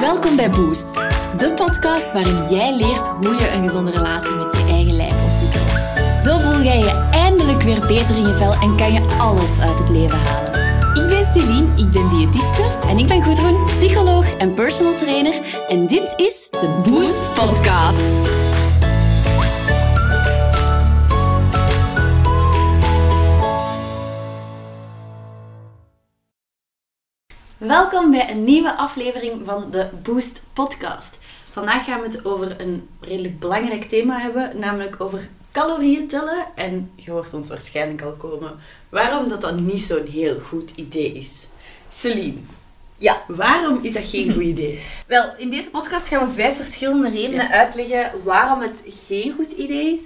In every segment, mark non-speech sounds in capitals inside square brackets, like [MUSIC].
Welkom bij Boost, de podcast waarin jij leert hoe je een gezonde relatie met je eigen lijf ontwikkelt. Zo voel jij je eindelijk weer beter in je vel en kan je alles uit het leven halen. Ik ben Celine, ik ben diëtiste. En ik ben Gudrun, psycholoog en personal trainer. En dit is de Boost Podcast. Welkom bij een nieuwe aflevering van de Boost Podcast. Vandaag gaan we het over een redelijk belangrijk thema hebben, namelijk over calorieën tellen. En je hoort ons waarschijnlijk al komen waarom dat dan niet zo'n heel goed idee is. Celine, Ja. waarom is dat geen goed idee? [LAUGHS] Wel, in deze podcast gaan we vijf verschillende redenen Ja. uitleggen waarom het geen goed idee is.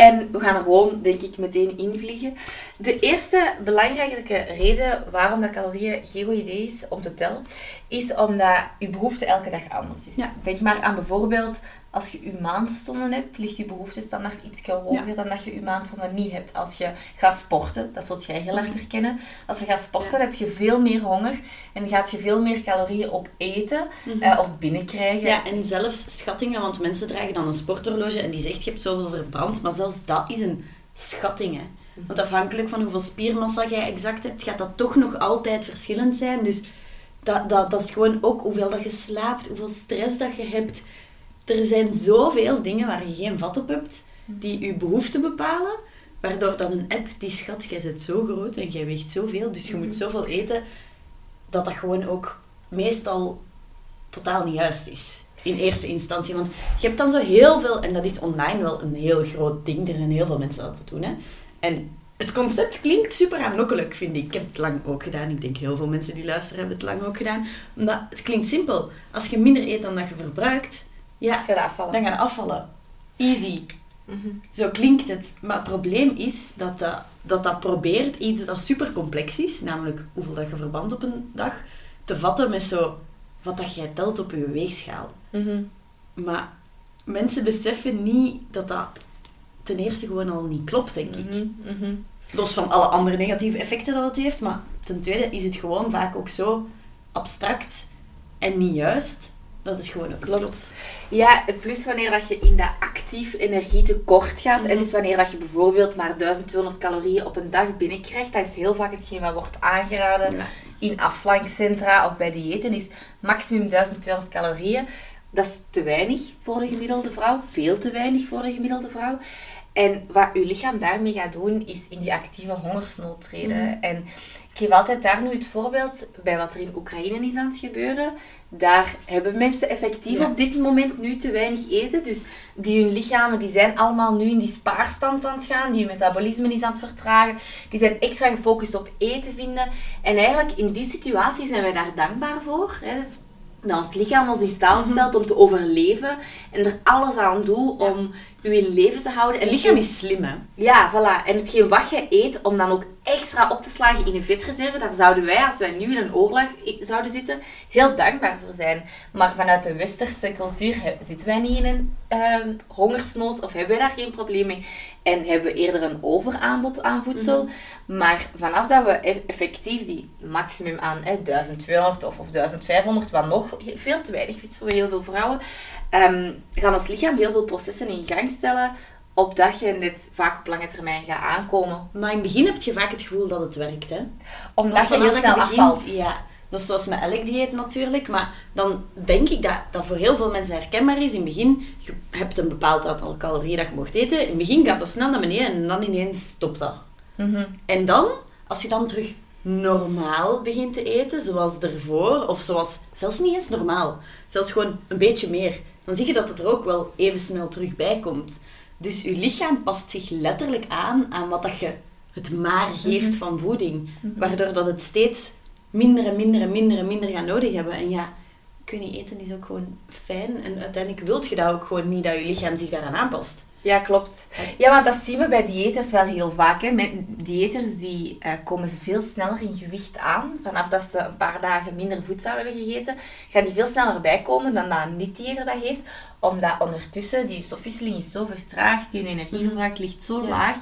En we gaan er gewoon, denk ik, meteen invliegen. De eerste belangrijke reden waarom dat calorieën geen goed idee is om te tellen, is omdat je behoefte elke dag anders is. Ja. Denk maar aan bijvoorbeeld, als je je maandstonden hebt, ligt je behoefte standaard iets hoger Ja. dan dat je je maandstonden niet hebt. Als je gaat sporten, dat zult jij heel hard herkennen. Als je gaat sporten, Ja. heb je veel meer honger en gaat je veel meer calorieën op eten Mhm. eh, of binnenkrijgen. Ja, en zelfs schattingen, want mensen dragen dan een sporthorloge en die zegt je hebt zoveel verbrand, maar zelfs dat is een schatting. Hè. Want afhankelijk van hoeveel spiermassa jij exact hebt, gaat dat toch nog altijd verschillend zijn. Dus dat, dat, dat is gewoon ook hoeveel dat je slaapt, hoeveel stress dat je hebt. Er zijn zoveel dingen waar je geen vat op hebt, die je behoeften bepalen. Waardoor dan een app die schat, jij bent zo groot en jij weegt zoveel, dus je moet zoveel eten, dat dat gewoon ook meestal totaal niet juist is. In eerste instantie. Want je hebt dan zo heel veel, en dat is online wel een heel groot ding. Er zijn heel veel mensen dat doen. Hè. En het concept klinkt super aanlokkelijk, vind ik. Ik heb het lang ook gedaan. Ik denk heel veel mensen die luisteren hebben het lang ook gedaan. Omdat het klinkt simpel. Als je minder eet dan dat je verbruikt, ja, Ga je afvallen. dan ga je afvallen. Easy. Mhm. Zo klinkt het. Maar het probleem is dat dat, dat, dat probeert iets dat super complex is, namelijk hoeveel dat je verbrandt op een dag, te vatten met zo wat dat jij telt op je weegschaal. Mhm. Maar mensen beseffen niet dat dat ten eerste gewoon al niet klopt, denk ik. Mhm. Mhm. Los van alle andere negatieve effecten dat het heeft, maar ten tweede is het gewoon vaak ook zo abstract en niet juist dat het gewoon ook klopt. Ja, plus wanneer dat je in dat actief energietekort gaat. Mhm. En dus wanneer dat je bijvoorbeeld maar 1200 calorieën op een dag binnenkrijgt. Dat is heel vaak hetgeen wat wordt aangeraden Ja. in afslankcentra of bij diëten. Is maximum 1200 calorieën. Dat is te weinig voor de gemiddelde vrouw. Veel te weinig voor de gemiddelde vrouw. En wat je lichaam daarmee gaat doen, is in die actieve hongersnood treden. Mhm. En ik geef altijd daar nu het voorbeeld bij wat er in Oekraïne is aan het gebeuren. Daar hebben mensen effectief Ja. op dit moment nu te weinig eten. Dus die hun lichamen die zijn allemaal nu in die spaarstand aan het gaan. Die hun metabolisme is aan het vertragen. Die zijn extra gefocust op eten vinden. En eigenlijk in die situatie zijn wij daar dankbaar voor. Hè, dat ons lichaam ons in staat Mhm. stelt om te overleven. En er alles aan doet om u in leven te houden. En Het lichaam is slim, hè. ja, voilà. En hetgeen wat je eet, om dan ook extra op te slagen in een vetreserve, daar zouden wij, als wij nu in een oorlog zouden zitten, heel dankbaar voor zijn. Maar vanuit de westerse cultuur zitten wij niet in een ehm, hongersnood of hebben wij daar geen probleem mee. En hebben we eerder een overaanbod aan voedsel. Maar vanaf dat we effectief die maximum aan hè, 1200 of, of 1500, wat nog veel te weinig is voor heel veel vrouwen, ehm, gaan ons lichaam heel veel processen in gang stellen opdat je net vaak op lange termijn gaat aankomen. Maar in het begin heb je vaak het gevoel dat het werkt, hè. Omdat je heel dat snel begint- afvalt. Ja, dat is zoals met elk dieet natuurlijk. Maar dan denk ik dat dat voor heel veel mensen herkenbaar is. In het begin, je hebt een bepaald aantal calorieën dat je mocht eten. In het begin gaat dat snel naar beneden en dan ineens stopt dat. Mhm. En dan, als je dan terug normaal begint te eten, zoals ervoor, of zoals, zelfs niet eens normaal, zelfs gewoon een beetje meer, dan zie je dat het er ook wel even snel terug bij komt. Dus je lichaam past zich letterlijk aan aan wat dat je het maar geeft van voeding. Waardoor dat het steeds minder en minder en minder en minder gaat nodig hebben. En ja, weet niet, eten is ook gewoon fijn. En uiteindelijk wilt je dat ook gewoon niet, dat je lichaam zich daaraan aanpast. Ja, klopt. Ja, want dat zien we bij diëters wel heel vaak. Hè. Met diëters die eh, komen veel sneller in gewicht aan. Vanaf dat ze een paar dagen minder voedsel hebben gegeten, gaan die veel sneller bijkomen dan dat een niet-diëter dat heeft. Omdat ondertussen die stofwisseling is zo vertraagd, die hun energieverbruik ligt zo Ja. laag.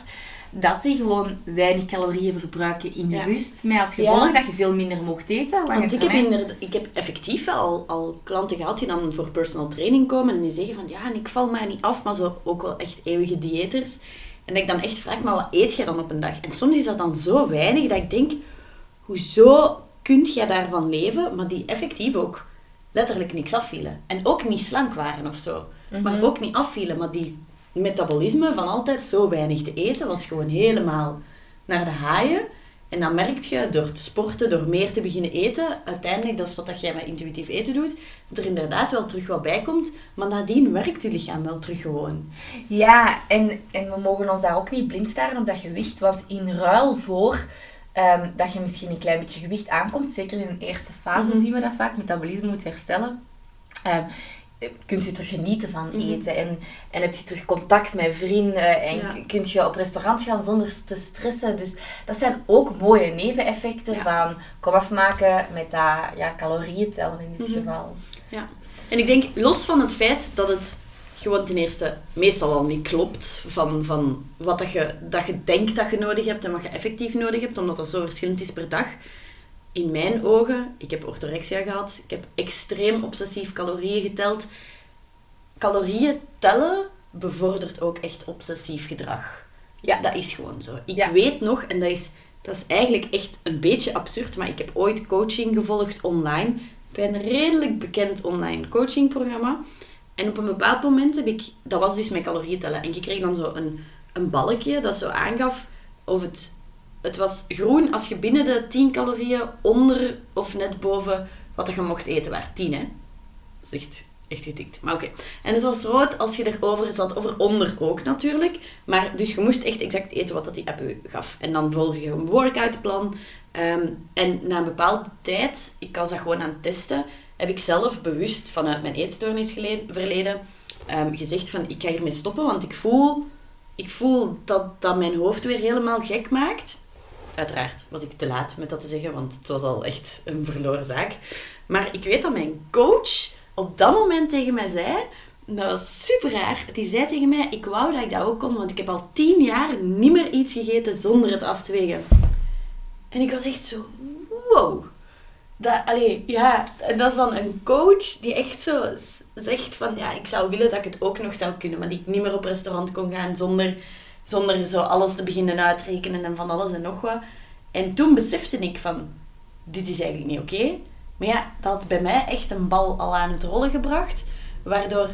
Dat die gewoon weinig calorieën verbruiken in de rust. Met als gevolg dat je veel minder mocht eten. Want ik heb, inderdaad- ik heb effectief al, al klanten gehad die dan voor personal training komen en die zeggen van ja, en ik val maar niet af, maar zo ook wel echt eeuwige diëters. En dat ik dan echt vraag, maar wat eet jij dan op een dag? En soms is dat dan zo weinig dat ik denk, hoezo kunt jij daarvan leven, maar die effectief ook letterlijk niks afvielen. En ook niet slank waren of zo. Maar ook niet afvielen, maar die metabolisme van altijd zo weinig te eten was gewoon helemaal naar de haaien. En dan merk je door te sporten, door meer te beginnen eten, uiteindelijk, dat is wat dat jij met intuïtief eten doet, dat er inderdaad wel terug wat bij komt, maar nadien werkt je lichaam wel terug gewoon. Ja, en, en we mogen ons daar ook niet blind staren op dat gewicht. Want in ruil voor ehm, dat je misschien een klein beetje gewicht aankomt, zeker in een eerste fase Mhm. zien we dat vaak, metabolisme moet herstellen. ehm, kunt je terug genieten van Mhm. eten en, en heb je terug contact met vrienden en Ja. kunt je op restaurant gaan zonder te stressen. Dus dat zijn ook mooie neveneffecten Ja. van kom afmaken met dat ja, calorieën tellen in dit Mhm. geval. Ja. En ik denk, los van het feit dat het gewoon ten eerste meestal al niet klopt van, van wat dat je, dat je denkt dat je nodig hebt en wat je effectief nodig hebt, omdat dat zo verschillend is per dag. In mijn ogen, ik heb orthorexia gehad, ik heb extreem obsessief calorieën geteld. Calorieën tellen bevordert ook echt obsessief gedrag. Ja. Dat is gewoon zo. Ik Ja. weet nog, en dat is, dat is eigenlijk echt een beetje absurd, maar ik heb ooit coaching gevolgd online bij een redelijk bekend online coachingprogramma. En op een bepaald moment heb ik, dat was dus met calorieën tellen, en je kreeg dan zo een, een balkje dat zo aangaf of het, het was groen als je binnen de 10 calorieën onder of net boven wat je mocht eten waar 10 hè. Dat is echt, echt getikt. Maar oké. En het was rood als je erover zat, of eronder ook natuurlijk. Maar dus je moest echt exact eten wat dat die app u gaf. En dan volg je een workoutplan. Ehm, en na een bepaalde tijd, ik was dat gewoon aan het testen, heb ik zelf bewust vanuit mijn eetstoornisverleden ehm, gezegd van ik ga hiermee stoppen, want ik voel, ik voel dat dat mijn hoofd weer helemaal gek maakt. Uiteraard was ik te laat met dat te zeggen, want het was al echt een verloren zaak. Maar ik weet dat mijn coach op dat moment tegen mij zei, dat was super raar, die zei tegen mij, ik wou dat ik dat ook kon, want ik heb al tien jaar niet meer iets gegeten zonder het af te wegen. En ik was echt zo, wow. Dat, ja, en dat is dan een coach die echt zo zegt van, ja, ik zou willen dat ik het ook nog zou kunnen, maar die ik niet meer op restaurant kon gaan zonder, zonder zo alles te beginnen uitrekenen en van alles en nog wat. En toen besefte ik van, dit is eigenlijk niet oké. Maar ja, dat had bij mij echt een bal al aan het rollen gebracht, waardoor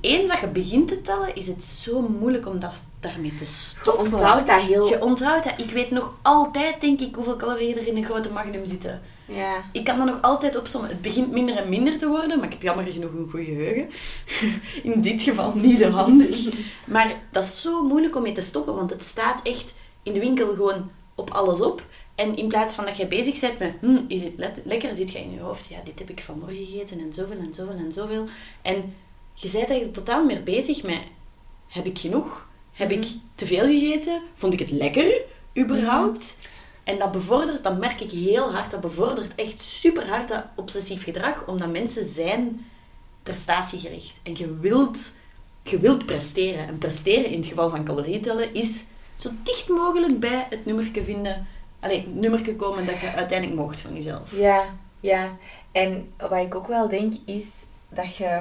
eens dat je begint te tellen, is het zo moeilijk om dat, daarmee te Je stoppen. onthoudt dat heel... Je onthoudt dat. Ik weet nog altijd, denk ik, hoeveel calorieën er in een grote magnum zitten. Ja. Ik kan dat nog altijd opzommen. Het begint minder en minder te worden, maar ik heb jammer genoeg een goed geheugen. [LAUGHS] In dit geval niet zo handig. Maar dat is zo moeilijk om mee te stoppen, want het staat echt in de winkel gewoon op alles op. En in plaats van dat je bezig bent met, hm, is het lekker, zit je in je hoofd, ja, dit heb ik vanmorgen gegeten en zoveel en zoveel en zoveel. En je bent eigenlijk totaal meer bezig met, heb ik genoeg? Heb ik te veel gegeten? Vond ik het lekker, überhaupt? En dat bevordert, dat merk ik heel hard, dat bevordert echt super hard dat obsessief gedrag, omdat mensen zijn prestatiegericht. En je wilt, je wilt presteren. En presteren in het geval van calorieën tellen is zo dicht mogelijk bij het nummerke vinden, alleen nummerke komen dat je uiteindelijk mocht van jezelf. Ja, ja. En wat ik ook wel denk is dat je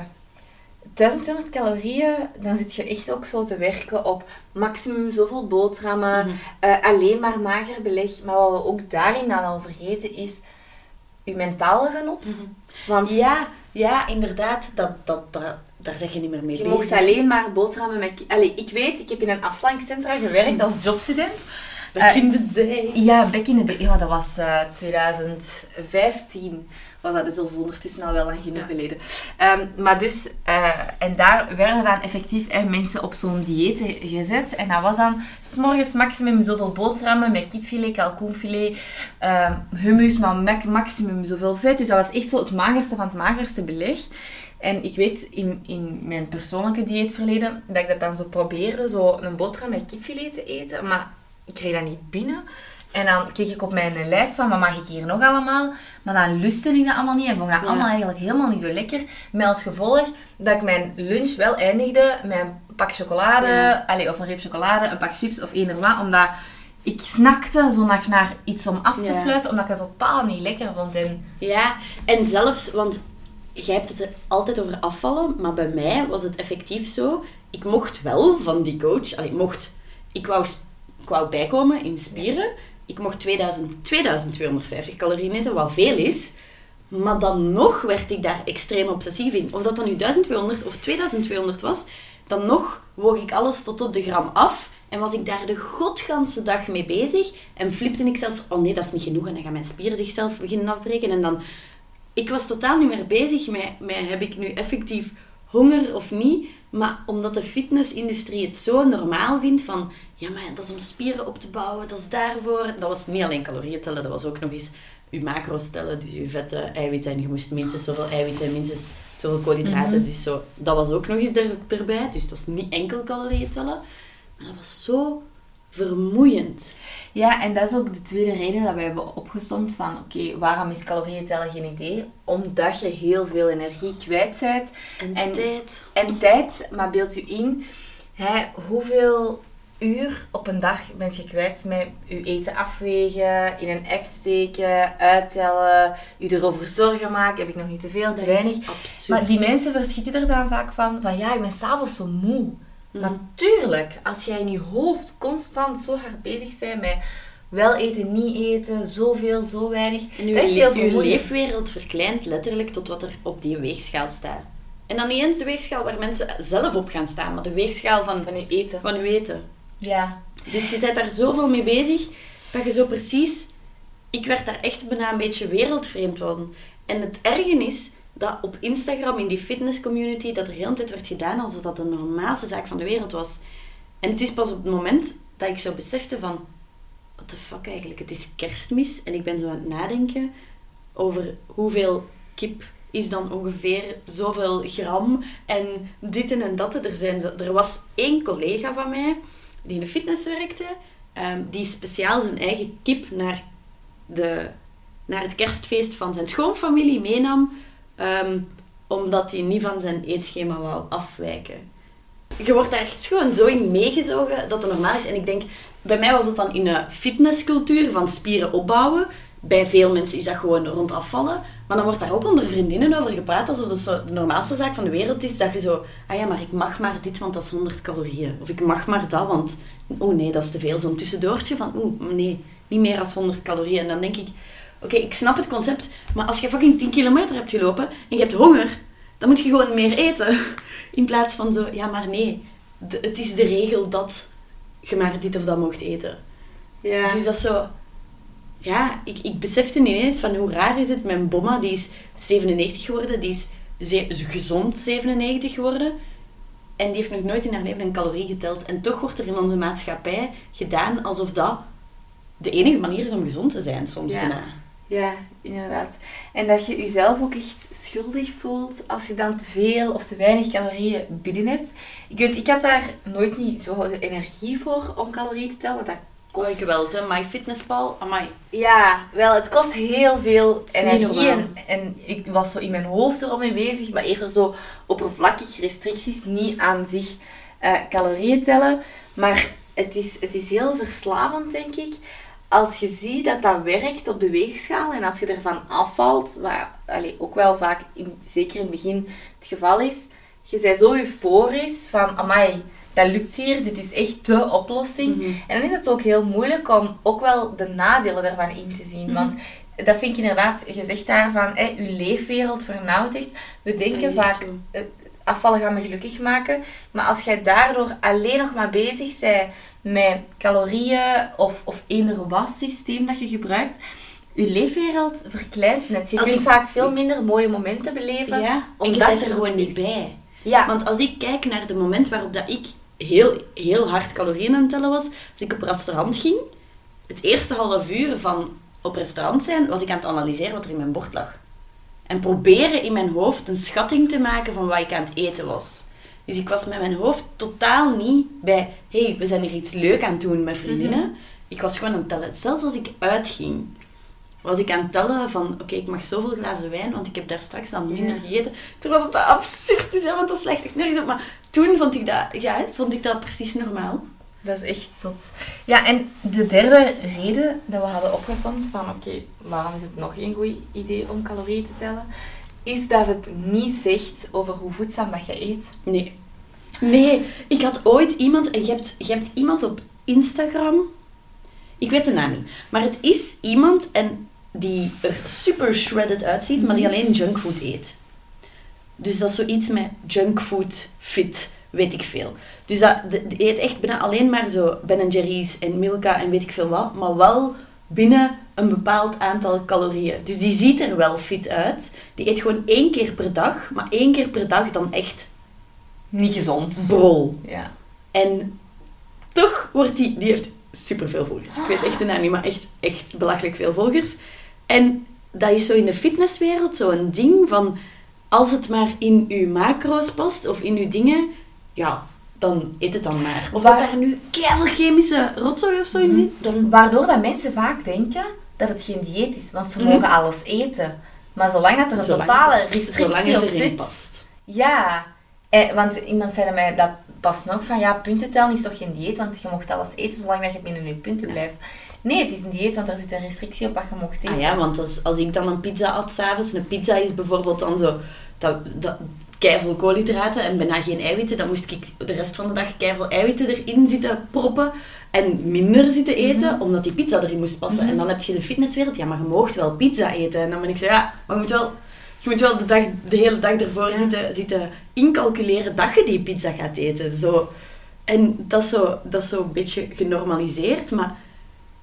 1200 calorieën, dan zit je echt ook zo te werken op maximum zoveel boterhammen, Mhm. eh, alleen maar mager beleg. Maar wat we ook daarin dan al vergeten is je mentale genot. Want Ja, ja, inderdaad, dat, dat, dat, daar zeg je niet meer mee je bezig. mocht alleen maar boterhammen met... Allee, ik weet, ik heb in een afslankcentra gewerkt als jobstudent. Back in the day. Ja, back in the day. Ja, dat was eh 2015. Was dat dus al ondertussen al wel lang genoeg Ja. geleden. Ehm, maar dus, eh, en daar werden dan effectief eh, mensen op zo'n dieet gezet. En dat was dan s'morgens maximum zoveel boterhammen met kipfilet, kalkoenfilet, ehm, hummus, maar maximum zoveel vet. Dus dat was echt zo het magerste van het magerste beleg. En ik weet in, in mijn persoonlijke dieetverleden dat ik dat dan zo probeerde, zo een boterham met kipfilet te eten. Maar ik kreeg dat niet binnen. En dan keek ik op mijn lijst van, wat mag ik hier nog allemaal? Maar dan lustte ik dat allemaal niet en vond ik dat Ja. allemaal eigenlijk helemaal niet zo lekker. Met als gevolg dat ik mijn lunch wel eindigde met een pak chocolade, Ja. allee, of een reep chocolade, een pak chips of eender wat. Omdat ik snakte zo nog naar iets om af te Ja. sluiten, omdat ik het totaal niet lekker vond. En Ja, en zelfs, want jij hebt het altijd over afvallen, maar bij mij was het effectief zo. Ik mocht wel van die coach, allee, mocht, ik wou, ik wou bijkomen in spieren. Ik mocht 2000, 2250 calorieën eten, wat veel is. Maar dan nog werd ik daar extreem obsessief in. Of dat dan nu 1200 of 2200 was, dan nog woog ik alles tot op de gram af. En was ik daar de godganse dag mee bezig. En flipte ik zelf, oh nee, dat is niet genoeg. En dan gaan mijn spieren zichzelf beginnen afbreken. En dan, ik was totaal niet meer bezig met, met heb ik nu effectief honger of niet. Maar omdat de fitnessindustrie het zo normaal vindt van, ja maar dat is om spieren op te bouwen, dat is daarvoor. Dat was niet alleen calorieën tellen, dat was ook nog eens je macro's tellen, dus je vetten, eiwitten. En je moest minstens zoveel eiwitten, minstens zoveel koolhydraten. Dus zo, dat was ook nog eens er, erbij. Dus het was niet enkel calorieën tellen. Maar dat was zo vermoeiend. Ja, en dat is ook de tweede reden dat wij hebben opgesomd van, oké, waarom is calorieën tellen geen idee? Omdat je heel veel energie kwijt bent En, En- tijd. en tijd, maar beeld u in, hè, hoeveel uur op een dag bent je kwijt met je eten afwegen, in een app steken, uittellen, je erover zorgen maken, heb ik nog niet te veel, te Dat weinig. absurd. Maar die mensen verschieten er dan vaak van, van ja, ik ben s'avonds zo moe. Mhm. Natuurlijk, als jij in je hoofd constant zo hard bezig bent met wel eten, niet eten, zoveel, zo weinig, En dat is heel vermoeiend. leefwereld verkleint letterlijk tot wat er op die weegschaal staat. En dan niet eens de weegschaal waar mensen zelf op gaan staan, maar de weegschaal van, Van je eten. van eten. Ja. Dus je bent daar zoveel mee bezig, dat je zo precies... Ik werd daar echt bijna een beetje wereldvreemd van. En het erge is dat op Instagram, in die fitnesscommunity, dat er heel tijd werd gedaan alsof dat de normaalste zaak van de wereld was. En het is pas op het moment dat ik zo besefte van... What the fuck eigenlijk? Het is kerstmis en ik ben zo aan het nadenken over hoeveel kip is dan ongeveer zoveel gram en dit en dat. Er, zijn, er was één collega van mij die in de fitness werkte, ehm, die speciaal zijn eigen kip naar, de, naar het kerstfeest van zijn schoonfamilie meenam, ehm, omdat hij niet van zijn eetschema wou afwijken. Je wordt daar echt gewoon zo in meegezogen dat het normaal is. En ik denk, bij mij was het dan in een fitnesscultuur van spieren opbouwen. Bij veel mensen is dat gewoon rond afvallen. Maar dan wordt daar ook onder vriendinnen over gepraat alsof dat de normaalste zaak van de wereld is. Dat je zo, ah ja, maar ik mag maar dit, want dat is 100 calorieën. Of ik mag maar dat, want oh nee, dat is te veel. Zo'n tussendoortje van, oeh, nee, niet meer dan 100 calorieën. En dan denk ik, oké, ik snap het concept, maar als je fucking 10 kilometer hebt gelopen en je hebt honger, dan moet je gewoon meer eten. [LAUGHS] In plaats van zo, ja, maar nee, de- het is de regel dat je maar dit of dat mocht eten. Ja. Dus dat is zo... Ja, ik, ik besefte ineens van hoe raar is het. Mijn bomma, die is 97 geworden. Die is ze- is gezond 97 geworden. En die heeft nog nooit in haar leven een calorie geteld. En toch wordt er in onze maatschappij gedaan alsof dat de enige manier is om gezond te zijn, soms Ja. bijna. Ja, inderdaad. En dat je jezelf ook echt schuldig voelt als je dan te veel of te weinig calorieën binnen hebt. Ik weet, ik had daar nooit niet zo de energie voor om calorieën te tellen, want dat Kost kost... ik wel, ze. MyFitnessPal, amai. Ja, wel, het kost heel veel energie en, en ik was zo in mijn hoofd erom mee bezig, maar eerder zo oppervlakkig restricties, niet aan zich eh, calorieën tellen. Maar het is, het is heel verslavend, denk ik, als je ziet dat dat werkt op de weegschaal en als je ervan afvalt, wat allee, ook wel vaak, in, zeker in het begin, het geval is, je bent zo euforisch van, amai, dat lukt hier, dit is echt de oplossing. Mhm. En dan is het ook heel moeilijk om ook wel de nadelen daarvan in te zien. Mhm. Want dat vind ik inderdaad, je zegt daarvan, hè, je leefwereld vernauwt echt. We denken vaak. Afvallen gaat me gelukkig maken. Maar als jij daardoor alleen nog maar bezig bent met calorieën of, of eender wat systeem dat je gebruikt, je leefwereld verkleint net. Je Als kunt ik- vaak veel minder mooie momenten beleven. Ja, omdat je er gewoon niet bij. Ja, Want als ik kijk naar de moment waarop dat ik heel, heel hard calorieën aan het tellen was, als ik op restaurant ging, het eerste half uur van op restaurant zijn, was ik aan het analyseren wat er in mijn bord lag. En proberen in mijn hoofd een schatting te maken van wat ik aan het eten was. Dus ik was met mijn hoofd totaal niet bij, hey, we zijn hier iets leuk aan het doen met vriendinnen. Mhm. ik was gewoon aan het tellen. Zelfs als ik uitging, was ik aan het tellen van, oké, ik mag zoveel glazen wijn, want ik heb daar straks dan minder Ja. gegeten. Terwijl dat absurd is, hè, want dat slecht echt nergens op. Maar toen vond ik dat, ja, vond ik dat precies normaal. Dat is echt zot. Ja, en de derde reden dat we hadden opgesomd van oké, waarom is het nog geen goed idee om calorieën te tellen, is dat het niet zegt over hoe voedzaam dat je eet. Nee. Nee, ik had ooit iemand, en je hebt, je hebt iemand op Instagram, ik weet de naam niet, maar het is iemand en die er super shredded uitziet, maar die alleen junkfood eet. Dus dat is zoiets met junkfood fit, weet ik veel. Dus dat, de, eet echt bijna alleen maar zo Ben Jerry's en Milka en weet ik veel wat, maar wel binnen een bepaald aantal calorieën. Dus die ziet er wel fit uit. Die eet gewoon één keer per dag, maar één keer per dag dan echt Niet gezond. brol. Ja. En toch wordt die... Die heeft superveel volgers. Ik weet echt de naam niet, maar echt, echt belachelijk veel volgers. En dat is zo in de fitnesswereld zo'n ding van... Als het maar in uw macro's past, of in uw dingen... Ja, dan eet het dan maar. Of Waar- dat daar nu keiveel chemische rotzooi of zo in dan... Waardoor dat mensen vaak denken dat het geen dieet is, want ze Mhm. mogen alles eten. Maar zolang dat er een Zolang totale het- restrictie op zit... past. Ja, eh, want iemand zei mij dat pas nog van ja, punten tellen is toch geen dieet, want je mocht alles eten zolang dat je binnen je punten blijft. Nee, het is een dieet, want er zit een restrictie op wat je mocht eten. Ah ja, want als, als ik dan een pizza at s'avonds, een pizza is bijvoorbeeld dan zo... Dat, dat, keiveel koolhydraten en bijna geen eiwitten. Dan moest ik de rest van de dag keiveel eiwitten erin zitten proppen. En minder zitten eten, omdat die pizza erin moest passen. Mhm. En dan heb je de fitnesswereld. Ja, maar je moogt wel pizza eten. En dan ben ik zo, ja, maar je moet wel... Je moet wel de, dag, de hele dag ervoor Ja. zitten, zitten incalculeren dat je die pizza gaat eten. Zo. En dat is, zo, dat is zo een beetje genormaliseerd. Maar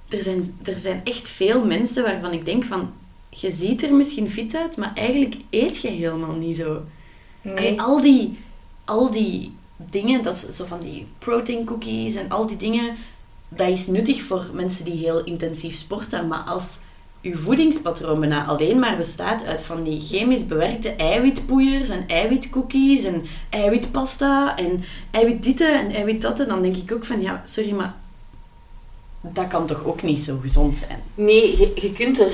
er zijn, er zijn echt veel mensen waarvan ik denk van... Je ziet er misschien fit uit, maar eigenlijk eet je helemaal niet zo. Nee. Al, die, al die dingen, dat is zo van die protein cookies en al die dingen, dat is nuttig voor mensen die heel intensief sporten. Maar als uw voedingspatroon bijna alleen maar bestaat uit van die chemisch bewerkte eiwitpoeiers en eiwitcookies en eiwitpasta en eiwit dit en eiwit dat, dan denk ik ook van ja, sorry, maar dat kan toch ook niet zo gezond zijn. Nee, je, je kunt er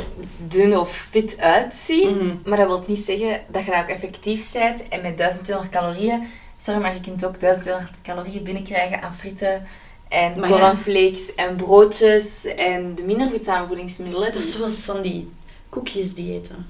dun of fit uitzien, Mhm. maar dat wil niet zeggen dat je daar ook effectief bent. En met 1200 calorieën, sorry, maar je kunt ook 1200 calorieën binnenkrijgen aan frieten en ja. cornflakes en broodjes en de minder voedzame voedingsmiddelen. Dat is zoals van die koekjesdiëten.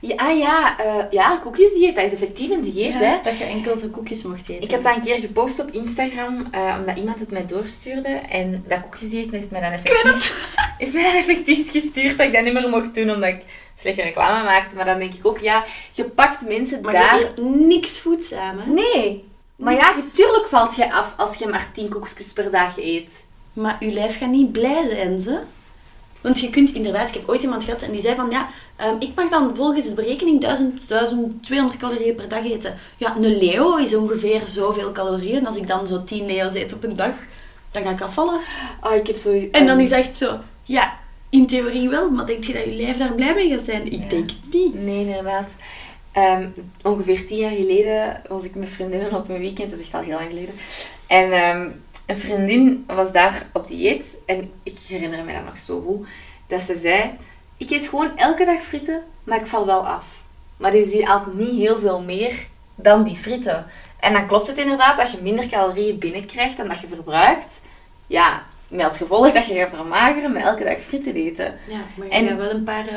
Ja, ah ja, eh, ja, koekjesdieet, dat is effectief een dieet, hè. Dat je enkel zo koekjes mocht eten. Ik had dat een keer gepost op Instagram, eh, omdat iemand het mij doorstuurde. En dat koekjesdieet heeft mij dan effectief, heeft mij dan effectief gestuurd dat ik dat niet meer mocht doen, omdat ik slechte reclame maakte. Maar dan denk ik ook, ja, je pakt mensen Maar daar... je niks voedzaam, hè? Nee. Maar ja, natuurlijk valt je af als je maar 10 koekjes per dag eet. Maar je lijf gaat niet blij zijn, ze. Want je kunt inderdaad... Ik heb ooit iemand gehad en die zei van... Ja, ehm, ik mag dan volgens de berekening 1000, 1200 calorieën per dag eten. Ja, een Leo is ongeveer zoveel calorieën. Als ik dan zo 10 Leo's eet op een dag, dan ga ik afvallen. Oh, ik heb zo... En dan is echt zo... Ja, in theorie wel, maar denk je dat je lijf daar blij mee gaat zijn? Ik Ja. denk het niet. Nee, inderdaad. Ehm, ongeveer tien jaar geleden was ik met vriendinnen op een weekend, dat is echt al heel lang geleden. En ehm, een vriendin was daar op dieet en ik herinner me dat nog zo goed, dat ze zei, ik eet gewoon elke dag frieten, maar ik val wel af. Maar dus die at niet heel veel meer dan die frieten. En dan klopt het inderdaad dat je minder calorieën binnenkrijgt dan dat je verbruikt. Ja, met als gevolg dat je gaat vermageren met elke dag frieten eten. Ja, maar je En- gaat wel een paar eh,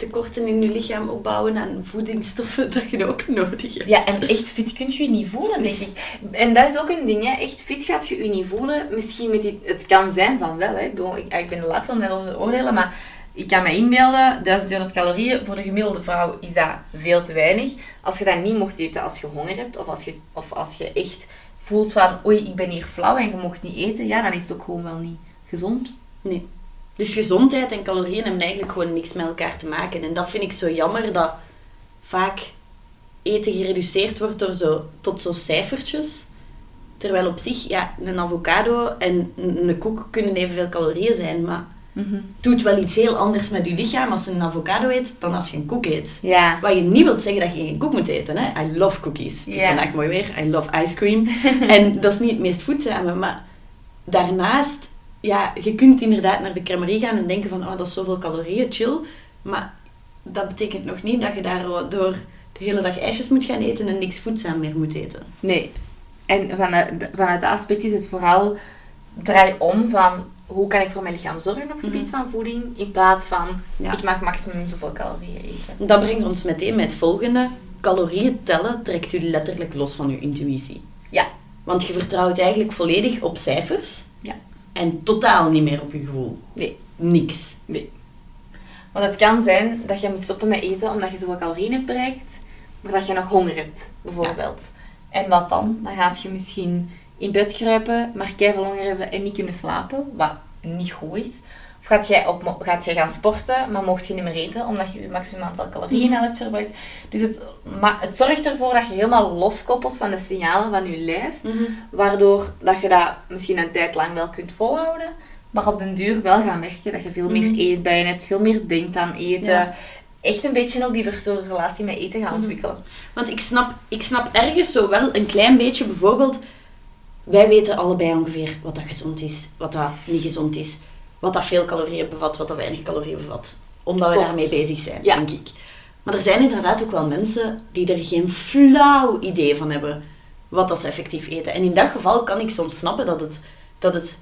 tekorten in je lichaam opbouwen aan voedingsstoffen dat je ook nodig hebt. Ja, en echt fit kun je je niet voelen, denk ik. En dat is ook een ding, hè. echt fit gaat je je niet voelen. Misschien met die, het kan zijn van wel, hè. Ik, bedoel, ik, ik ben de laatste om daarover te oordelen, maar ik kan me inbeelden, 1200 calorieën voor de gemiddelde vrouw is dat veel te weinig. Als je dat niet mocht eten als je honger hebt, of als je, of als je echt voelt van, oei, ik ben hier flauw en je mocht niet eten, ja, dan is het ook gewoon wel niet gezond. Nee. Dus gezondheid en calorieën hebben eigenlijk gewoon niks met elkaar te maken. En dat vind ik zo jammer, dat vaak eten gereduceerd wordt door zo, tot zo cijfertjes. Terwijl op zich, ja, een avocado en een koek kunnen evenveel calorieën zijn, maar het doet wel iets heel anders met je lichaam als je een avocado eet dan als je een koek eet. Ja. Wat je niet wilt zeggen dat je geen koek moet eten. Hè? I love cookies. Het is Ja. vandaag mooi weer. I love ice cream. [LAUGHS] en dat is niet het meest voedzame. Maar daarnaast ja, je kunt inderdaad naar de crèmerie gaan en denken van, oh, dat is zoveel calorieën, chill. Maar dat betekent nog niet dat je daardoor de hele dag ijsjes moet gaan eten en niks voedzaam meer moet eten. Nee. En vanuit, vanuit dat aspect is het vooral draai om van hoe kan ik voor mijn lichaam zorgen op het gebied Mhm. van voeding, in plaats van Ja. ik mag maximum zoveel calorieën eten. Dat brengt ons meteen met het volgende. Calorieën tellen trekt u letterlijk los van uw intuïtie. Ja. Want je vertrouwt eigenlijk volledig op cijfers. En totaal niet meer op je gevoel. Nee. Niks. Want het kan zijn dat je moet stoppen met eten omdat je zoveel calorieën hebt bereikt, maar dat je nog honger hebt, bijvoorbeeld. En wat dan? Dan gaat je misschien in bed kruipen, maar keihard honger hebben en niet kunnen slapen, wat niet goed is. Gaat jij, op, gaat jij gaan sporten, maar mocht je niet meer eten omdat je je maximaal aantal calorieën al hebt verbruikt. Dus het, ma- het zorgt ervoor dat je helemaal loskoppelt van de signalen van je lijf, waardoor dat je dat misschien een tijd lang wel kunt volhouden, maar op den duur wel gaan merken dat je veel meer Mhm. eetbuien hebt, veel meer denkt aan eten. Ja. Echt een beetje ook die verstoorde relatie met eten gaan Mhm. ontwikkelen. Want ik snap, ik snap ergens zo wel een klein beetje, bijvoorbeeld, wij weten allebei ongeveer wat dat gezond is, wat dat niet gezond is, wat dat veel calorieën bevat, wat dat weinig calorieën bevat. Omdat we Klopt. daarmee bezig zijn, Ja. denk ik. Maar er zijn inderdaad ook wel mensen die er geen flauw idee van hebben wat dat ze effectief eten. En in dat geval kan ik soms snappen dat het, dat het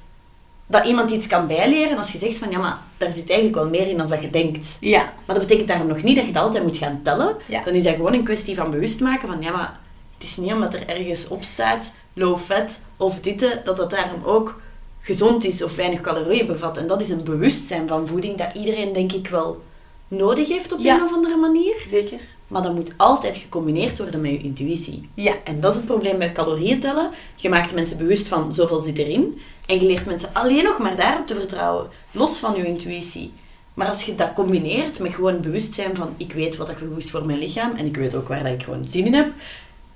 dat iemand iets kan bijleren als je zegt van ja, maar daar zit eigenlijk wel meer in dan dat je denkt. Ja, Maar dat betekent daarom nog niet dat je het altijd moet gaan tellen. Ja. Dan is dat gewoon een kwestie van bewust maken van ja, maar het is niet omdat er ergens op staat low fat of ditte, dat dat daarom ook gezond is of weinig calorieën bevat. En dat is een bewustzijn van voeding dat iedereen denk ik wel nodig heeft op Ja. een of andere manier. zeker. Maar dat moet altijd gecombineerd worden met je intuïtie. Ja, En dat is het probleem bij calorieën tellen. Je maakt mensen bewust van zoveel zit erin. En je leert mensen alleen nog maar daarop te vertrouwen, los van je intuïtie. Maar als je dat combineert met gewoon bewustzijn van ik weet wat dat goed is voor mijn lichaam en ik weet ook waar dat ik gewoon zin in heb.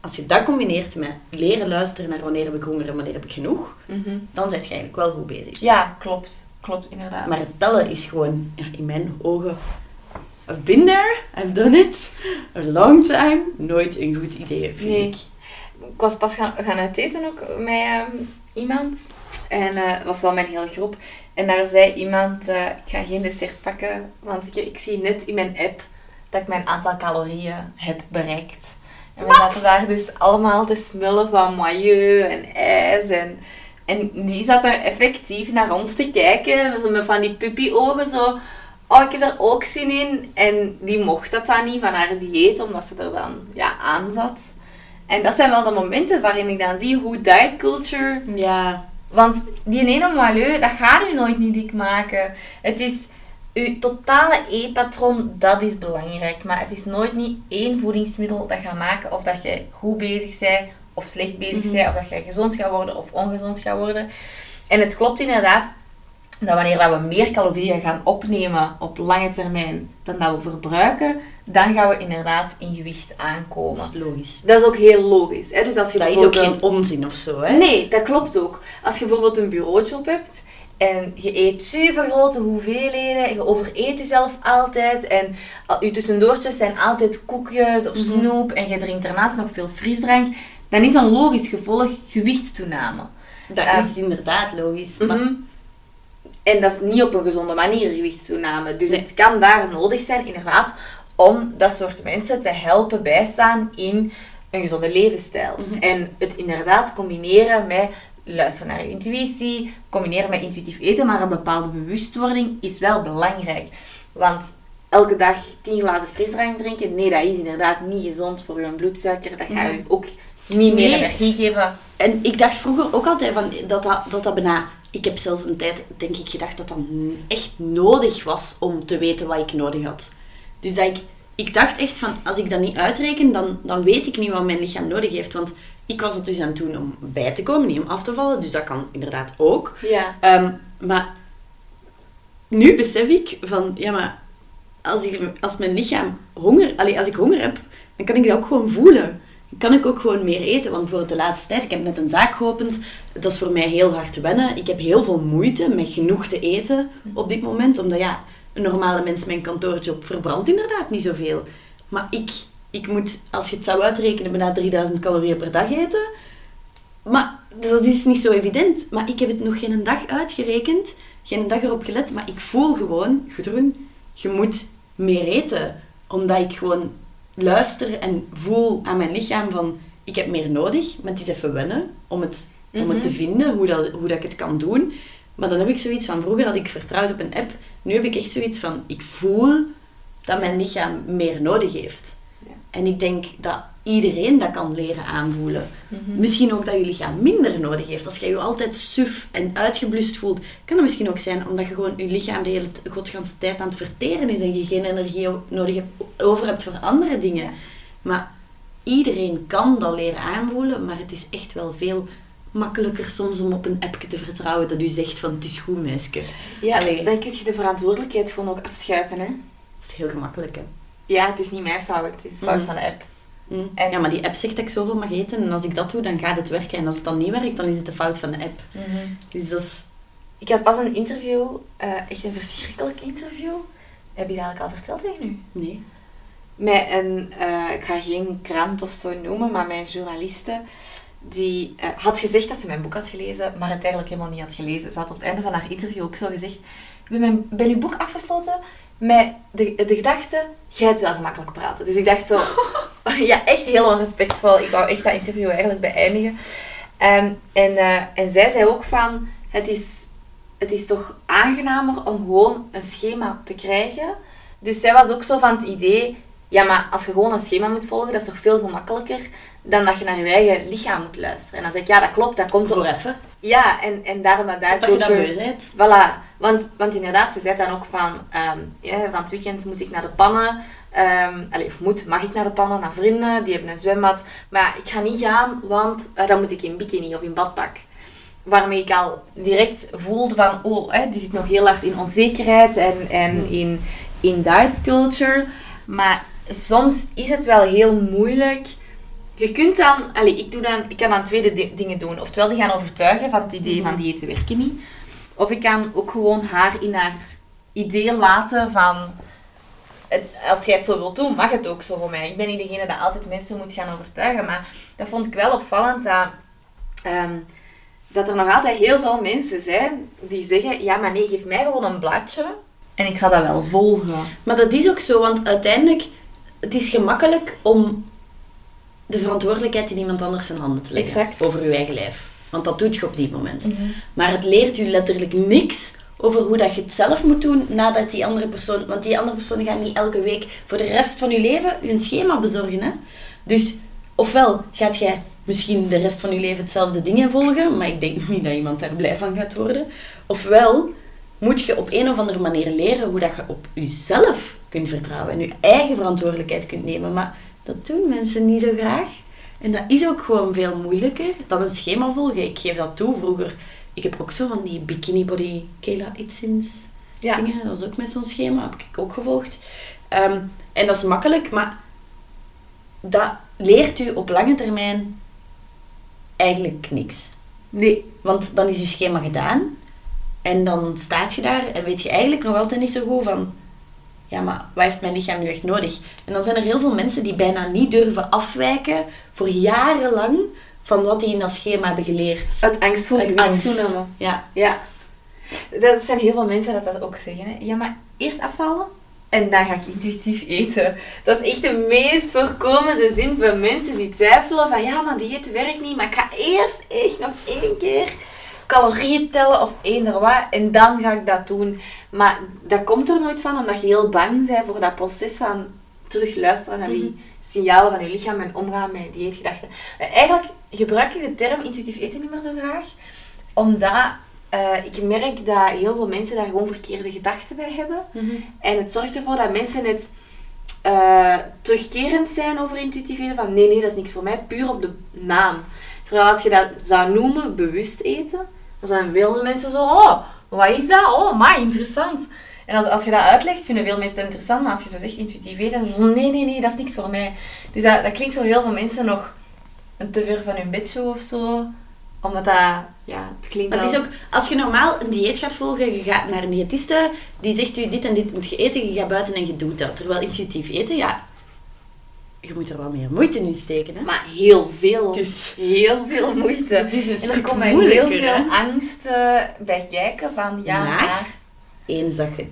Als je dat combineert met leren luisteren naar wanneer heb ik honger en wanneer heb ik genoeg, Mhm. dan ben je eigenlijk wel goed bezig. ja klopt. Klopt, inderdaad. Maar het tellen is gewoon, ja, in mijn ogen, I've been there, I've done it, a long time, nooit een goed idee, vind Nee. ik. Ik was pas gaan, gaan uiteten ook met ehm, iemand. En eh, het was wel mijn hele groep. En daar zei iemand, eh, ik ga geen dessert pakken, want ik, ik zie net in mijn app dat ik mijn aantal calorieën heb bereikt. En we zaten daar dus allemaal te smullen van maillot en ijs. En, en die zat er effectief naar ons te kijken, zo met van die puppy-ogen zo... Oh, ik heb daar ook zin in. En die mocht dat dan niet van haar dieet, omdat ze er dan ja, aan zat. En dat zijn wel de momenten waarin ik dan zie hoe diet culture... Ja, Want die ene milieu, dat gaat u nooit niet dik maken. Het is... Uw totale eetpatroon, dat is belangrijk. Maar het is nooit niet één voedingsmiddel dat gaat maken of dat je goed bezig bent of slecht bezig Mhm. bent. Of dat je gezond gaat worden of ongezond gaat worden. En het klopt inderdaad dat wanneer dat we meer calorieën gaan opnemen op lange termijn dan dat we verbruiken, dan gaan we inderdaad in gewicht aankomen. dat is logisch. Dat is ook heel logisch. Hè? Dus als je Dat is ook geen onzin of zo, hè? Nee, dat klopt ook. Als je bijvoorbeeld een bureaujob hebt en je eet super grote hoeveelheden, je overeet jezelf altijd en je tussendoortjes zijn altijd koekjes of Mhm. snoep en je drinkt daarnaast nog veel frisdrank, dan is een logisch gevolg gewichtstoename. Dat Eh, is inderdaad logisch. Maar Mhm. En dat is niet op een gezonde manier gewichtstoename. Dus Nee. het kan daar nodig zijn, inderdaad, om dat soort mensen te helpen bijstaan in een gezonde levensstijl. Mhm. En het inderdaad combineren met luisteren naar je intuïtie, combineren met intuïtief eten, maar een bepaalde bewustwording is wel belangrijk. Want elke dag 10 glazen frisdrank drinken, nee, dat is inderdaad niet gezond voor je bloedsuiker. Dat gaat Mhm. je ook niet meer Nee. energie geven. En ik dacht vroeger ook altijd van dat dat, dat dat bijna... Ik heb zelfs een tijd, denk ik, gedacht dat dat echt nodig was om te weten wat ik nodig had. Dus dat ik, ik dacht echt van, als ik dat niet uitreken, dan, dan weet ik niet wat mijn lichaam nodig heeft. Want ik was het dus aan het doen om bij te komen, niet om af te vallen. Dus dat kan inderdaad ook. Ja. Ehm, maar nu besef ik van, ja maar, als, ik, als mijn lichaam honger, allee, als ik honger heb, dan kan ik dat ook gewoon voelen. Dan kan ik ook gewoon meer eten. Want voor de laatste tijd, ik heb net een zaak geopend, dat is voor mij heel hard te wennen. Ik heb heel veel moeite met genoeg te eten op dit moment, omdat ja, een normale mens mijn kantoorjob verbrandt inderdaad niet zoveel. Maar ik, ik moet, als je het zou uitrekenen, bijna 3000 calorieën per dag eten. Maar dat is niet zo evident. Maar ik heb het nog geen dag uitgerekend, geen dag erop gelet. Maar ik voel gewoon, Gudrun, je moet meer eten. Omdat ik gewoon luister en voel aan mijn lichaam van, ik heb meer nodig. Maar het is even wennen om het, om het te vinden, hoe, dat, hoe dat ik het kan doen. Maar dan heb ik zoiets van, vroeger had ik vertrouwd op een app. Nu heb ik echt zoiets van, ik voel dat mijn lichaam meer nodig heeft. En ik denk dat iedereen dat kan leren aanvoelen. Misschien ook dat je lichaam minder nodig heeft. Als je je altijd suf en uitgeblust voelt, kan het misschien ook zijn omdat je gewoon je lichaam de hele godganse tijd aan het verteren is en je geen energie nodig hebt, over hebt voor andere dingen. Maar iedereen kan dat leren aanvoelen, maar het is echt wel veel makkelijker soms om op een appje te vertrouwen dat u zegt van het is goed meisje. Ja, Allee. dan kun je de verantwoordelijkheid gewoon ook afschuiven. Hè? Dat is heel gemakkelijk, hè. Ja, het is niet mijn fout, het is de fout Mm. van de app. Mm. En- Ja, maar die app zegt dat ik zoveel mag eten en als ik dat doe, dan gaat het werken. En als het dan niet werkt, dan is het de fout van de app. Dus dat is... Ik had pas een interview, eh, echt een verschrikkelijk interview. Heb je dat eigenlijk al verteld tegen u? Nee. Met een, eh, ik ga geen krant of zo noemen, maar mijn journaliste, die eh, had gezegd dat ze mijn boek had gelezen, maar het eigenlijk helemaal niet had gelezen. Ze had op het einde van haar interview ook zo gezegd, ik ben, mijn, boek afgesloten met de, de gedachte, jij hebt wel gemakkelijk praten. Dus ik dacht zo, [LAUGHS] ja, echt heel onrespectvol. Ik wou echt dat interview eigenlijk beëindigen. Ehm, en, eh, en zij zei ook van, het is, het is toch aangenamer om gewoon een schema te krijgen. Dus zij was ook zo van het idee, ja, maar als je gewoon een schema moet volgen, dat is toch veel gemakkelijker dan dat je naar je eigen lichaam moet luisteren. En dan zeg ik, ja, dat klopt, dat komt Voor even. Ja, en, en daarom dat daar Dat je beu bent. Voilà, want, want inderdaad, ze zei dan ook van, ehm, ja, van het weekend moet ik naar de pannen. Ehm allee, of moet, mag ik naar de pannen, naar vrienden, die hebben een zwembad. Maar ik ga niet gaan, want eh, dan moet ik in bikini of in badpak. Waarmee ik al direct voelde van, oh, hè, die zit nog heel hard in onzekerheid en, en in, in diet culture. Maar soms is het wel heel moeilijk. Je kunt dan, allee, ik, doe dan, ik kan dan twee di- dingen doen. Oftewel die gaan overtuigen van het idee van diëten werken niet. Of ik kan ook gewoon haar in haar idee laten van... het- Als jij het zo wilt doen, mag het ook zo voor mij. Ik ben niet degene dat altijd mensen moet gaan overtuigen. Maar dat vond ik wel opvallend dat, ehm, dat er nog altijd heel veel mensen zijn die zeggen... Ja, maar nee, geef mij gewoon een bladje en ik zal dat wel volgen. Maar dat is ook zo, want uiteindelijk, het is gemakkelijk om de verantwoordelijkheid in iemand anders zijn handen te leggen. Exact. Over je eigen lijf. Want dat doet je op die moment. Maar het leert u letterlijk niks over hoe dat je het zelf moet doen nadat die andere persoon... Want die andere persoon gaat niet elke week voor de rest van je leven je schema bezorgen. Hè? Dus ofwel gaat jij misschien de rest van je leven hetzelfde dingen volgen, maar ik denk niet dat iemand daar blij van gaat worden. Ofwel moet je op een of andere manier leren hoe dat je op jezelf kunt vertrouwen en je eigen verantwoordelijkheid kunt nemen. Maar dat doen mensen niet zo graag. En dat is ook gewoon veel moeilijker dan een schema volgen. Ik geef dat toe. Vroeger, ik heb ook zo van die bikini body Kayla Itsins Ja. dingen. Dat was ook met zo'n schema, heb ik ook gevolgd. Ehm, en dat is makkelijk, maar dat leert u op lange termijn eigenlijk niks. Nee. Want dan is je schema gedaan en dan staat je daar en weet je eigenlijk nog altijd niet zo goed van, ja, maar wat heeft mijn lichaam nu echt nodig? En dan zijn er heel veel mensen die bijna niet durven afwijken voor jarenlang van wat die in dat schema hebben geleerd. Uit angst voor gewichtstoename. Ja, Ja. Dat zijn heel veel mensen dat dat ook zeggen. Hè. Ja, maar eerst afvallen en dan ga ik intuïtief eten. Dat is echt de meest voorkomende zin van mensen die twijfelen van ja, maar dieet werkt niet, maar ik ga eerst echt nog één keer calorieën tellen of eender wat en dan ga ik dat doen. Maar dat komt er nooit van omdat je heel bang bent voor dat proces van terug luisteren naar die signalen van je lichaam en omgaan met dieetgedachten. En Eigenlijk gebruik ik de term intuïtief eten niet meer zo graag, omdat eh, ik merk dat heel veel mensen daar gewoon verkeerde gedachten bij hebben. En het zorgt ervoor dat mensen het eh, terugkerend zijn over intuïtief eten. Van nee, nee, dat is niks voor mij. Puur op de naam. Terwijl als je dat zou noemen bewust eten, dan zijn veel mensen zo, oh, wat is dat? Oh, maar interessant. En als, als je dat uitlegt, vinden veel mensen dat interessant. Maar als je zo zegt intuïtief eten, dan zo, nee, nee, nee, dat is niks voor mij. Dus dat, dat klinkt voor heel veel mensen nog een te ver van hun bedshow of zo. Omdat dat, ja, het klinkt Maar het is als- ook, als je normaal een dieet gaat volgen, je gaat naar een diëtiste, die zegt u dit en dit moet je eten, je gaat buiten en je doet dat. Terwijl intuïtief eten, ja, je moet er wel meer moeite in steken, hè? Maar heel veel. Dus- Heel veel [LAUGHS] moeite. En er komen heel veel hè? angsten bij kijken van ja, Maar- maar... Eens dat je,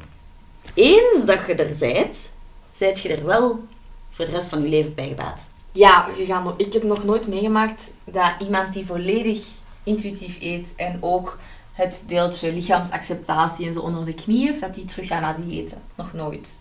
eens dat je er bent, zijt je er wel voor de rest van je leven bij gebaat. Ja, je gaat ik heb nog nooit meegemaakt dat iemand die volledig intuïtief eet en ook het deeltje lichaamsacceptatie en zo onder de knie heeft, dat die terug gaat naar diëten. Nog nooit.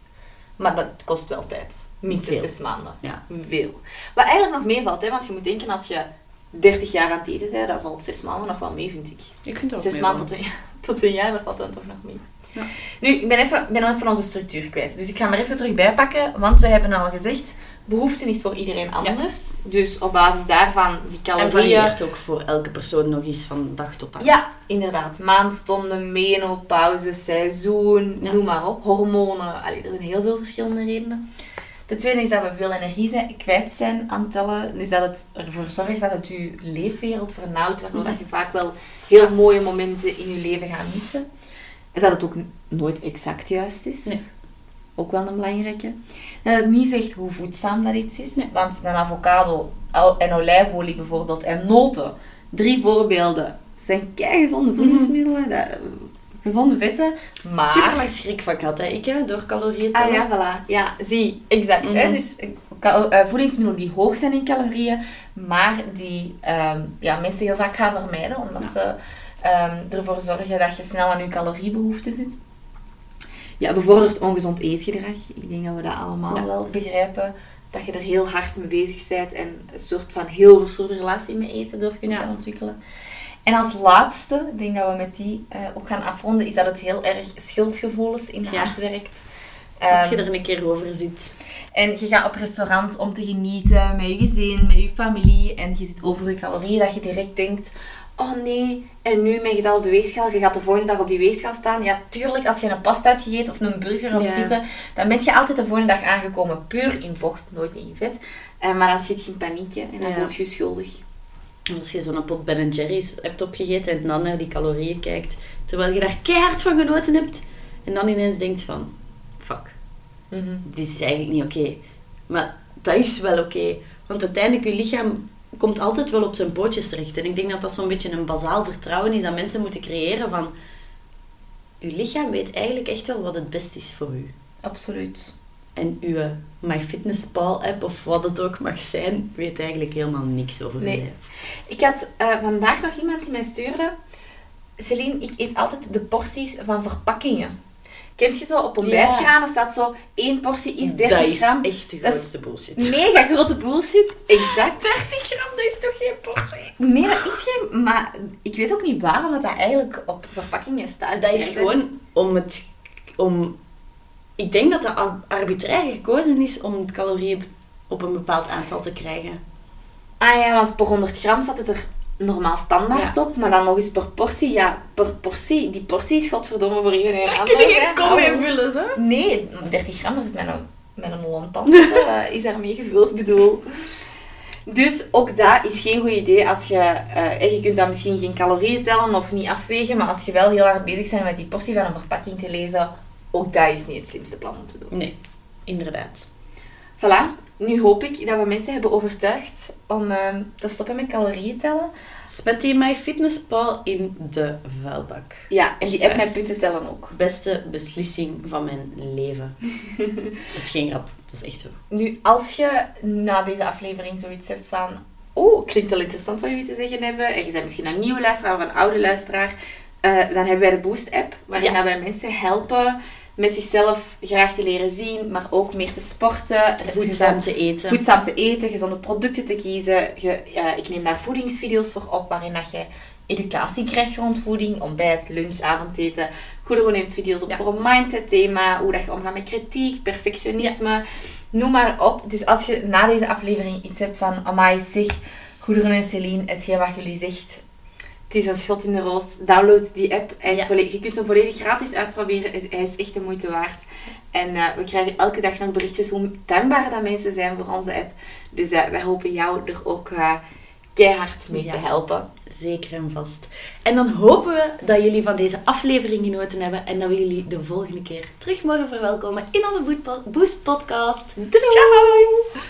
Maar dat kost wel tijd. Minstens zes maanden. Ja. Veel. Wat eigenlijk nog meevalt, hè, want je moet denken als je 30 jaar aan het eten bent, dan valt zes maanden nog wel mee, vind ik. Je kunt er Zes maanden tot een, [LAUGHS] tot een jaar, dat valt dan toch nog mee. Ja. Nu, ik ben even, ben even onze structuur kwijt. Dus ik ga maar even terug bijpakken, want we hebben al gezegd, behoeften is voor iedereen anders. Dus op basis daarvan, die En calorieën... varieert ook voor elke persoon nog eens van dag tot dag. Ja, inderdaad. Maandstonden, menopauze, seizoen, Ja. noem maar op. Hormonen. Allee, er zijn heel veel verschillende redenen. De tweede is dat we veel energie zijn, kwijt zijn aan het tellen. Dus dat het ervoor zorgt dat het je leefwereld vernauwt, waardoor Mhm. dat je vaak wel heel mooie momenten in je leven gaat missen. En dat het ook nooit exact juist is. Nee. Ook wel een belangrijke. Dat het niet zegt hoe voedzaam dat iets is. Nee. Want een avocado en olijfolie bijvoorbeeld en noten, drie voorbeelden, zijn gezonde voedingsmiddelen. dat- gezonde vetten. Maar... Super lang schrik van hè, ik, hè, door calorieën Ah tellen. ja, voilà. Ja, zie, exact. hè. Mhm. Dus eh, eh, voedingsmiddelen die hoog zijn in calorieën, maar die ehm, ja, mensen heel vaak gaan vermijden, omdat Ja. ze ehm, ervoor zorgen dat je snel aan je caloriebehoefte zit. Ja, bevordert ongezond eetgedrag. Ik denk dat we dat allemaal Ja. wel begrijpen. Dat je er heel hard mee bezig bent en een soort van heel verstoorde relatie met eten door kunt Ja. gaan ontwikkelen. En als laatste, ik denk dat we met die eh, ook gaan afronden, is dat het heel erg schuldgevoelens in Ja. hand werkt. Als je Ehm, er een keer over zit. en je gaat op restaurant om te genieten met je gezin, met je familie. En je zit over je calorieën dat je direct denkt... Oh nee, en nu met je dat op de weegschaal. Je gaat de volgende dag op die weegschaal staan. Ja, tuurlijk, als je een pasta hebt gegeten of een burger of Ja. frieten, dan ben je altijd de volgende dag aangekomen. Puur in vocht, nooit in vet. Eh, maar dan zit je in paniek hè, en dan Ja. voel je je schuldig. Als je zo'n pot Ben Jerry's hebt opgegeten en dan naar die calorieën kijkt, terwijl je daar keihard van genoten hebt, en dan ineens denkt van, fuck, dit is eigenlijk niet oké. Maar dat is wel oké, want uiteindelijk, je lichaam komt altijd wel op zijn pootjes terecht. En ik denk dat dat zo'n beetje een bazaal vertrouwen is dat mensen moeten creëren van, je lichaam weet eigenlijk echt wel wat het best is voor u. Absoluut. En uw MyFitnessPal app, of wat het ook mag zijn, weet eigenlijk helemaal niks over Nee. uw. Ik had eh, vandaag nog iemand die mij stuurde. Celine, ik eet altijd de porties van verpakkingen. Kent je zo, op ontbijtgranen staat zo, één portie is 30 dat is gram. echt de Dat is- grootste bullshit. Mega grote bullshit. Exact. 30 gram, dat is toch geen portie? Nee, dat is geen... Maar ik weet ook niet waarom dat, dat eigenlijk op verpakkingen staat. Dat is gewoon om het... Om, ik denk dat dat ar- arbitrair gekozen is om het calorieën op een bepaald aantal te krijgen. Ah ja, want per 100 gram staat het er normaal standaard op. Maar dan nog eens per portie. Ja, per portie. Die portie is godverdomme voor iedereen anders. hè. Hallo. vullen, hè? Nee, 30 gram, dat zit met een, met een lontand. [LAUGHS] eh, is daarmee gevuld, bedoel. Dus ook dat is geen goed idee als je... en je kunt dan misschien geen calorieën tellen of niet afwegen, maar als je wel heel hard bezig bent met die portie van een verpakking te lezen, ook dat is niet het slimste plan om te doen. Nee, inderdaad. Voilà. Nu hoop ik dat we mensen hebben overtuigd om ehm, te stoppen met calorieën tellen. Spet die MyFitnessPal in de vuilbak. Ja, en die app met punten tellen ook. Beste beslissing van mijn leven. [LAUGHS] dat is geen grap, dat is echt zo. Nu, als je na deze aflevering zoiets hebt van... Oh, klinkt wel interessant wat jullie te zeggen hebben. En je bent misschien een nieuwe luisteraar of een oude luisteraar. eh, dan hebben wij de Boost-app, waarin Ja. wij mensen helpen met zichzelf graag te leren zien, maar ook meer te sporten. Voedzaam te eten. voedzaam te eten, gezonde producten te kiezen. Ja, ik neem daar voedingsvideo's voor op, waarin dat je educatie krijgt rond voeding, ontbijt, lunch, avondeten. Goedero neemt video's op Ja. voor een mindset thema, hoe dat je omgaat met kritiek, perfectionisme, noem maar op. Dus als je na deze aflevering iets hebt van, amai zeg, Goederen en Celine, hetgeen wat jullie zegt, het is een schot in de roos. Download die app. Hij is Ja. volledig, je kunt hem volledig gratis uitproberen. Hij is echt de moeite waard. En eh, we krijgen elke dag nog berichtjes hoe dankbaar dat mensen zijn voor onze app. Dus eh, wij hopen jou er ook eh, keihard mee Ja. te helpen. Zeker en vast. En dan hopen we dat jullie van deze aflevering genoten hebben en dat we jullie de volgende keer terug mogen verwelkomen in onze Boost Podcast. Doei!